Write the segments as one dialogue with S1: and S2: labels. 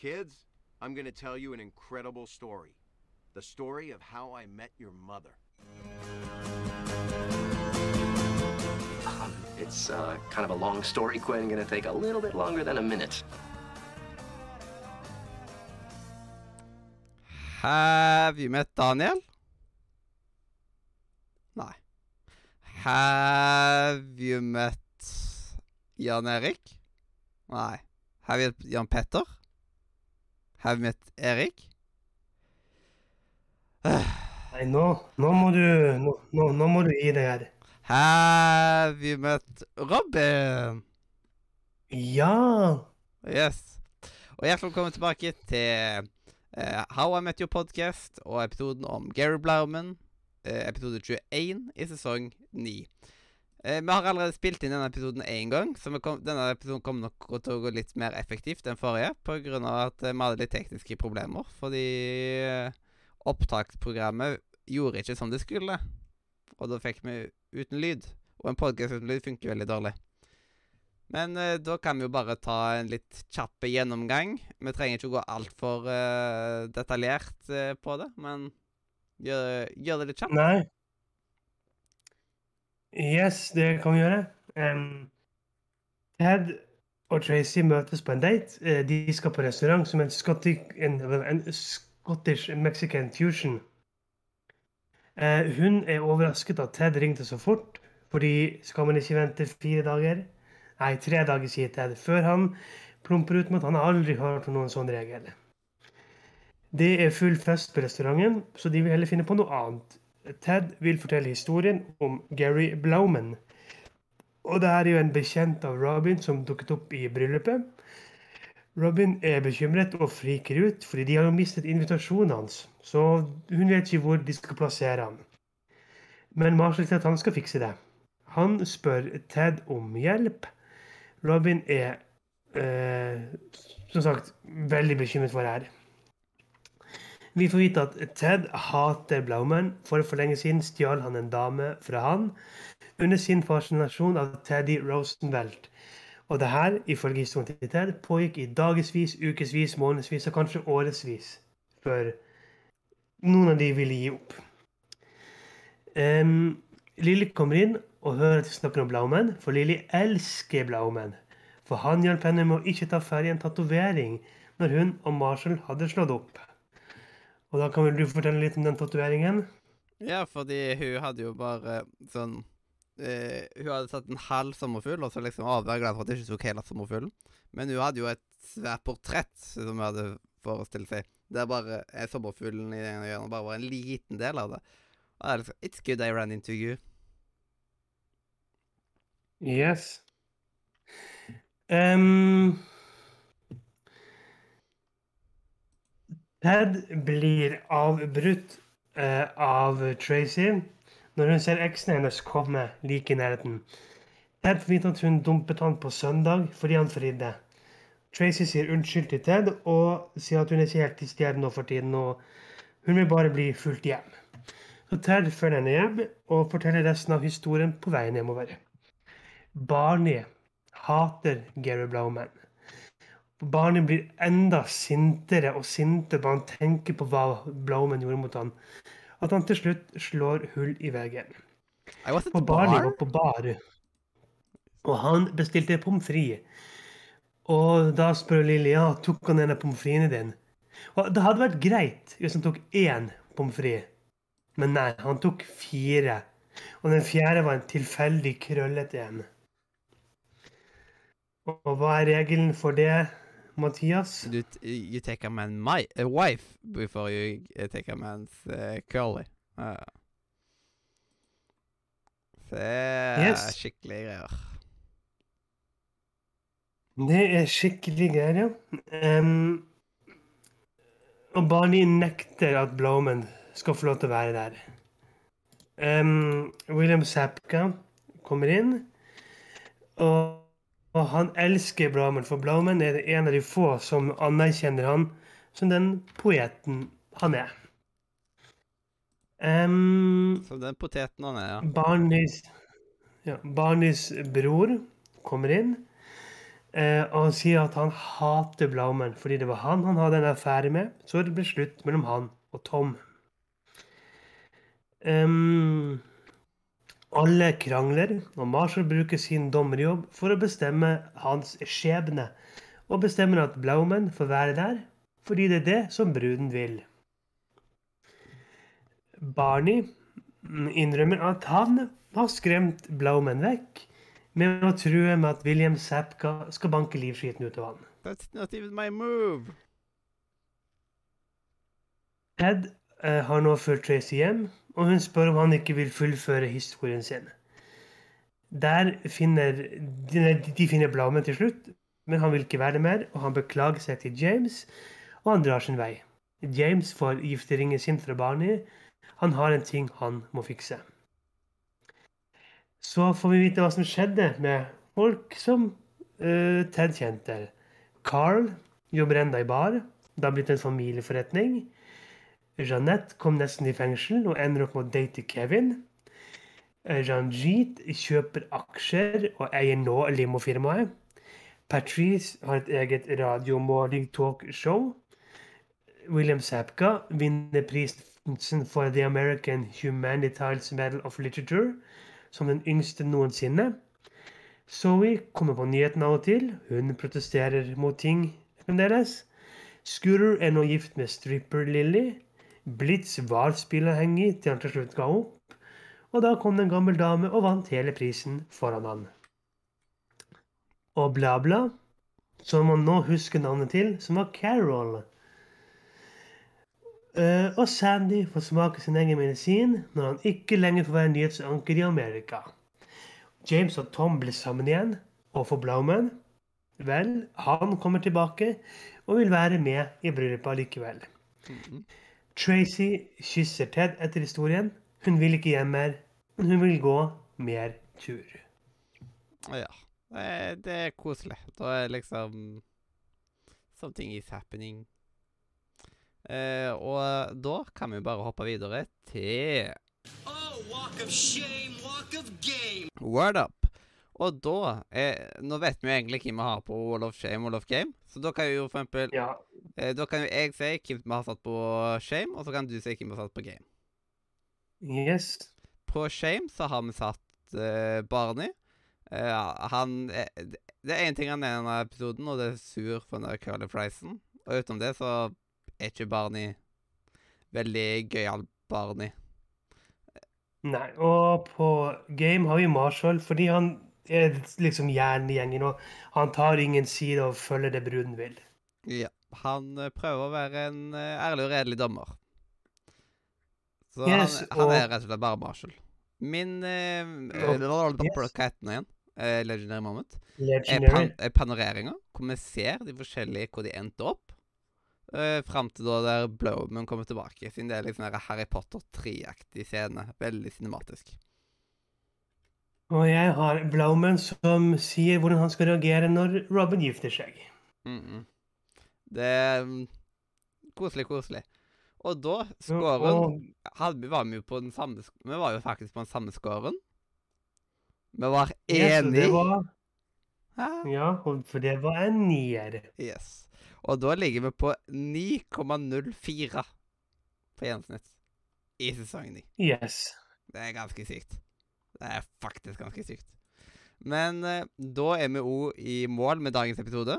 S1: Kids, I'm going to tell you an incredible story. The story of how I met your mother.
S2: Um, it's uh, kind of a long story, Quinn. Gonna take a little bit longer than a minute.
S3: Have you met Daniel? Nei. Have you met Jan Erik? Nei. Have you met Jan Petter? Have met Erik?
S4: Nei, nå, nå må du nå, nå, nå må du gi deg her.
S3: Have you met Robin?
S4: Ja!
S3: Yes. Og hjertelig velkommen tilbake til uh, How I Met Your Podcast og episoden om Gary Blauman. uh, episode 21 i sesong 9. Eh, vi har allerede spilt inn denne episoden én gang, så kom, denne episoden kommer nok til å gå litt mer effektivt enn forrige, pga. at eh, vi hadde litt tekniske problemer. Fordi eh, opptaksprogrammet gjorde ikke som det skulle. Og da fikk vi uten lyd. Og en podkast uten lyd funker veldig dårlig. Men eh, da kan vi jo bare ta en litt kjapp gjennomgang. Vi trenger ikke å gå altfor eh, detaljert eh, på det, men gjør, gjør det litt kjapt.
S4: Nei. Yes, det kan vi gjøre. Um, Ted og Tracy møtes på en date. Eh, De skal på restaurant som en, Scottish, en, en Scottish Mexican fusion. Uh, Hun er overrasket at Ted ringte så fort, fordi skal man ikke vente fire dager? Nei, tre dager, sier Ted, før han plumper ut med at han aldri har hørt om noen sånn regel. Det er full fest på restauranten, så de vil heller finne på noe annet. Ted vil fortelle historien om Gary Blauman. Og det er jo en bekjent av Robin som dukket opp i bryllupet. Robin er bekymret og friker ut, fordi de har jo mistet invitasjonen hans. Så hun vet ikke hvor de skal plassere han. Men Marshall sier at han skal fikse det. Han spør Ted om hjelp. Robin er eh, som sagt veldig bekymret for det her. Vi får vite at Ted hater Blauman, for for lenge siden stjal han en dame fra han under sin fascinasjon av Teddy Rosenwelt. Og det her, ifølge historien til Ted, pågikk i dagevis, ukevis, månedsvis og kanskje årevis før noen av de ville gi opp. Um, Lilly kommer inn og hører at vi snakker om Blauman, for Lilly elsker Blauman. For han hjalp henne med å ikke ta ferdig en tatovering når hun og Marshall hadde slått opp. Og da kan vel du fortelle litt om den tatoveringen?
S3: Ja, fordi hun hadde jo bare sånn eh, Hun hadde tatt en halv sommerfugl, og så liksom å, den for at jeg ikke tok hele sommerfuglen. Men hun hadde jo et svært portrett som hun hadde forestilt seg. Der bare er sommerfuglen i den hjørnet bare var en liten del av det. Og det er liksom It's good I ran into you.
S4: Yes. Um, Ted blir avbrutt eh, av Tracy når hun ser eksen hennes komme like i nærheten. Ted får vite at hun dumpet han på søndag fordi han fridde. Tracy sier unnskyld til Ted og sier at hun er ikke helt til stede nå for tiden, og hun vil bare bli fulgt hjem. Så Ted følger henne hjem og forteller resten av historien på veien hjemover. Barney hater Gary Blowman. Barney blir enda sintere og sintere bare han tenker på hva Blowman gjorde mot han. At han til slutt slår hull i veggen.
S3: I barnet
S4: var på bar. Og han bestilte pommes frites. Og da spør Lilly ja, tok han en av pommes fritesene dine. Og det hadde vært greit hvis han tok én pommes frites. Men nei, han tok fire. Og den fjerde var en tilfeldig krøllete en. Og hva er regelen for det, Mathias?
S3: T- you take a man my a wife before you uh, take a man's uh, curly. Uh. Det er
S4: Yes.
S3: skikkelig greier.
S4: Det er skikkelig greier, ja. Um, og Barney nekter at Blowman skal få lov til å være der. Um, William Sapka kommer inn, og, og han elsker Blaumann, for Blaumann er en av de få som anerkjenner han som den poeten han er. Um,
S3: Som den poteten han er, ja.
S4: Barnis, ja, Barnis bror kommer inn. Eh, og sier at han hater Blaumann fordi det var han han hadde en affære med. Så det ble slutt mellom han og Tom. Ehm, alle krangler, og Marshall bruker sin dommerjobb for å bestemme hans skjebne. Og bestemmer at Blauman får være der fordi det er det som bruden vil. Barney mm, innrømmer at han har skremt Blauman vekk med å true med at William Sapka skal banke livskiten ut av han.
S3: That's not even my move.
S4: Ted har nå ført Tracy hjem, og hun spør om han ikke vil fullføre historien sin. Der finner de, finner Blauman til slutt, men han vil ikke være mer, og han beklager seg til James, og han drar sin vei. James får gifteringen sin fra Barney. Han har en ting han må fikse. Så får vi vite hva som skjedde med folk som uh, Ted kjente. Carl jobber enda i bar. Det har blitt en familieforretning. Jeanette kom nesten i fengsel og ender opp med å date Kevin. Eh, Ranjit kjøper aksjer og eier nå limofirmaet. Patrice har et eget radiomåling-talkshow. William Sapka vinner prisen for The American Humanitarian Medal of Literature som den yngste noensinne. Zoe kommer på nyhetene av og til. Hun protesterer mot ting fremdeles. Scooter er nå gift med stripper-Lilly. Blitz var spillavhengig til han til slutt ga opp. Og da kom det en gammel dame og vant hele prisen foran han. Og bla, bla, som man nå husker navnet til, som var Carol. Eh, og Sandy får smake sin egen medisin når han ikke lenger får være nyhetsanker i Amerika. James og Tom blir sammen igjen, og for Blauman Vel, han kommer tilbake og vil være med i bryllupet likevel.
S3: Mhm.
S4: Tracy kysser Ted etter historien. Hun vil ikke hjem mer, men hun vil gå mer tur.
S3: Ja. Det er, koselig. Da er liksom Something is happening. Eh, og da kan vi bare hoppe videre til
S5: Oh, walk of shame, walk of game.
S3: Word Up. Og da eh, Nå vet vi jo egentlig hvem vi har på Wall of Shame Wall of Game, så da kan jo for eksempel
S4: Ja,
S3: eh, Da kan jo jeg si hvem vi har satt på Shame, og så kan du si hvem vi har satt på Game.
S4: yes.
S3: På Shame så har vi satt eh, Barney. Eh, han eh, Det er én ting han er i denne episoden, og det er sur for den curly friesen. Og utenom det så er ikke Barney veldig gøyal Barney.
S4: Nei, og på Game har vi Marshall, fordi han er liksom hjernen i gjengen, og han tar ingen side og følger det bruden vil.
S3: Ja. Han eh, prøver å være en eh, ærlig og redelig dommer. Så
S4: Yes,
S3: han, han
S4: og-
S3: er rett og slett bare Marshall. Min eh, eh, Hva heter den igjen? Eh, Legendary Moment. Er,
S4: Legendary.
S3: pan, er panoreringer, hvor vi ser de forskjellige hvor de endte opp. Uh, Fram til da der Blowman kommer tilbake, siden det er litt sånn Harry Potter 3-aktig scene. Veldig cinematisk.
S4: Og jeg har Blauman som sier hvordan han skal reagere når Robin gifter seg.
S3: Mm -mm. Det er mm, koselig, koselig. Og da, scoren
S4: Og,
S3: hadde, var vi jo på den samme Vi var jo faktisk på den samme scoren. Vi var
S4: yes,
S3: enige.
S4: var, ja, for det var en nier.
S3: Yes. Og da ligger vi på 9,04 på gjennomsnitt i sesong 9.
S4: Yes.
S3: Det er ganske sykt. Det er faktisk ganske sykt. Men eh, da er vi òg i mål med dagens episode.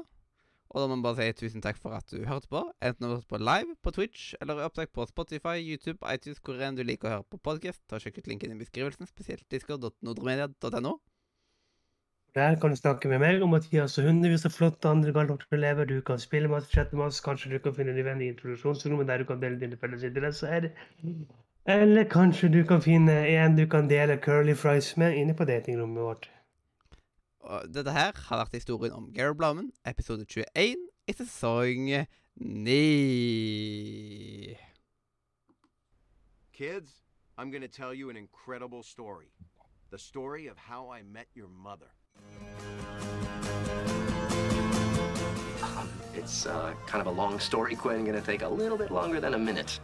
S3: Og da må vi bare si tusen takk for at du hørte på. Enten du har hørt på live på Twitch eller i opptak på Spotify, YouTube, iTunes, hvor enn du liker å høre på podkast. Ta og Sjekk ut linken i beskrivelsen, spesielt discord.nordremedia.no.
S4: Der kan du snakke med meg om Mathias og hundrevis av flotte andre galakterelever. Du kan spille med oss, chatte med oss, kanskje du kan finne en venn i introduksjonsrommet der du kan dele dine felles interesser. Eller kanskje du kan finne en du kan dele curly fries med inne på datingrommet vårt.
S3: Og dette her har vært historien om Gary Blauman, episode 21 i sesong 9.
S1: Kids, I'm gonna tell you an incredible story. The story of how I met your mother.
S2: Um, it's uh, kind of a long story, Quinn. Gonna take a little bit longer than a minute.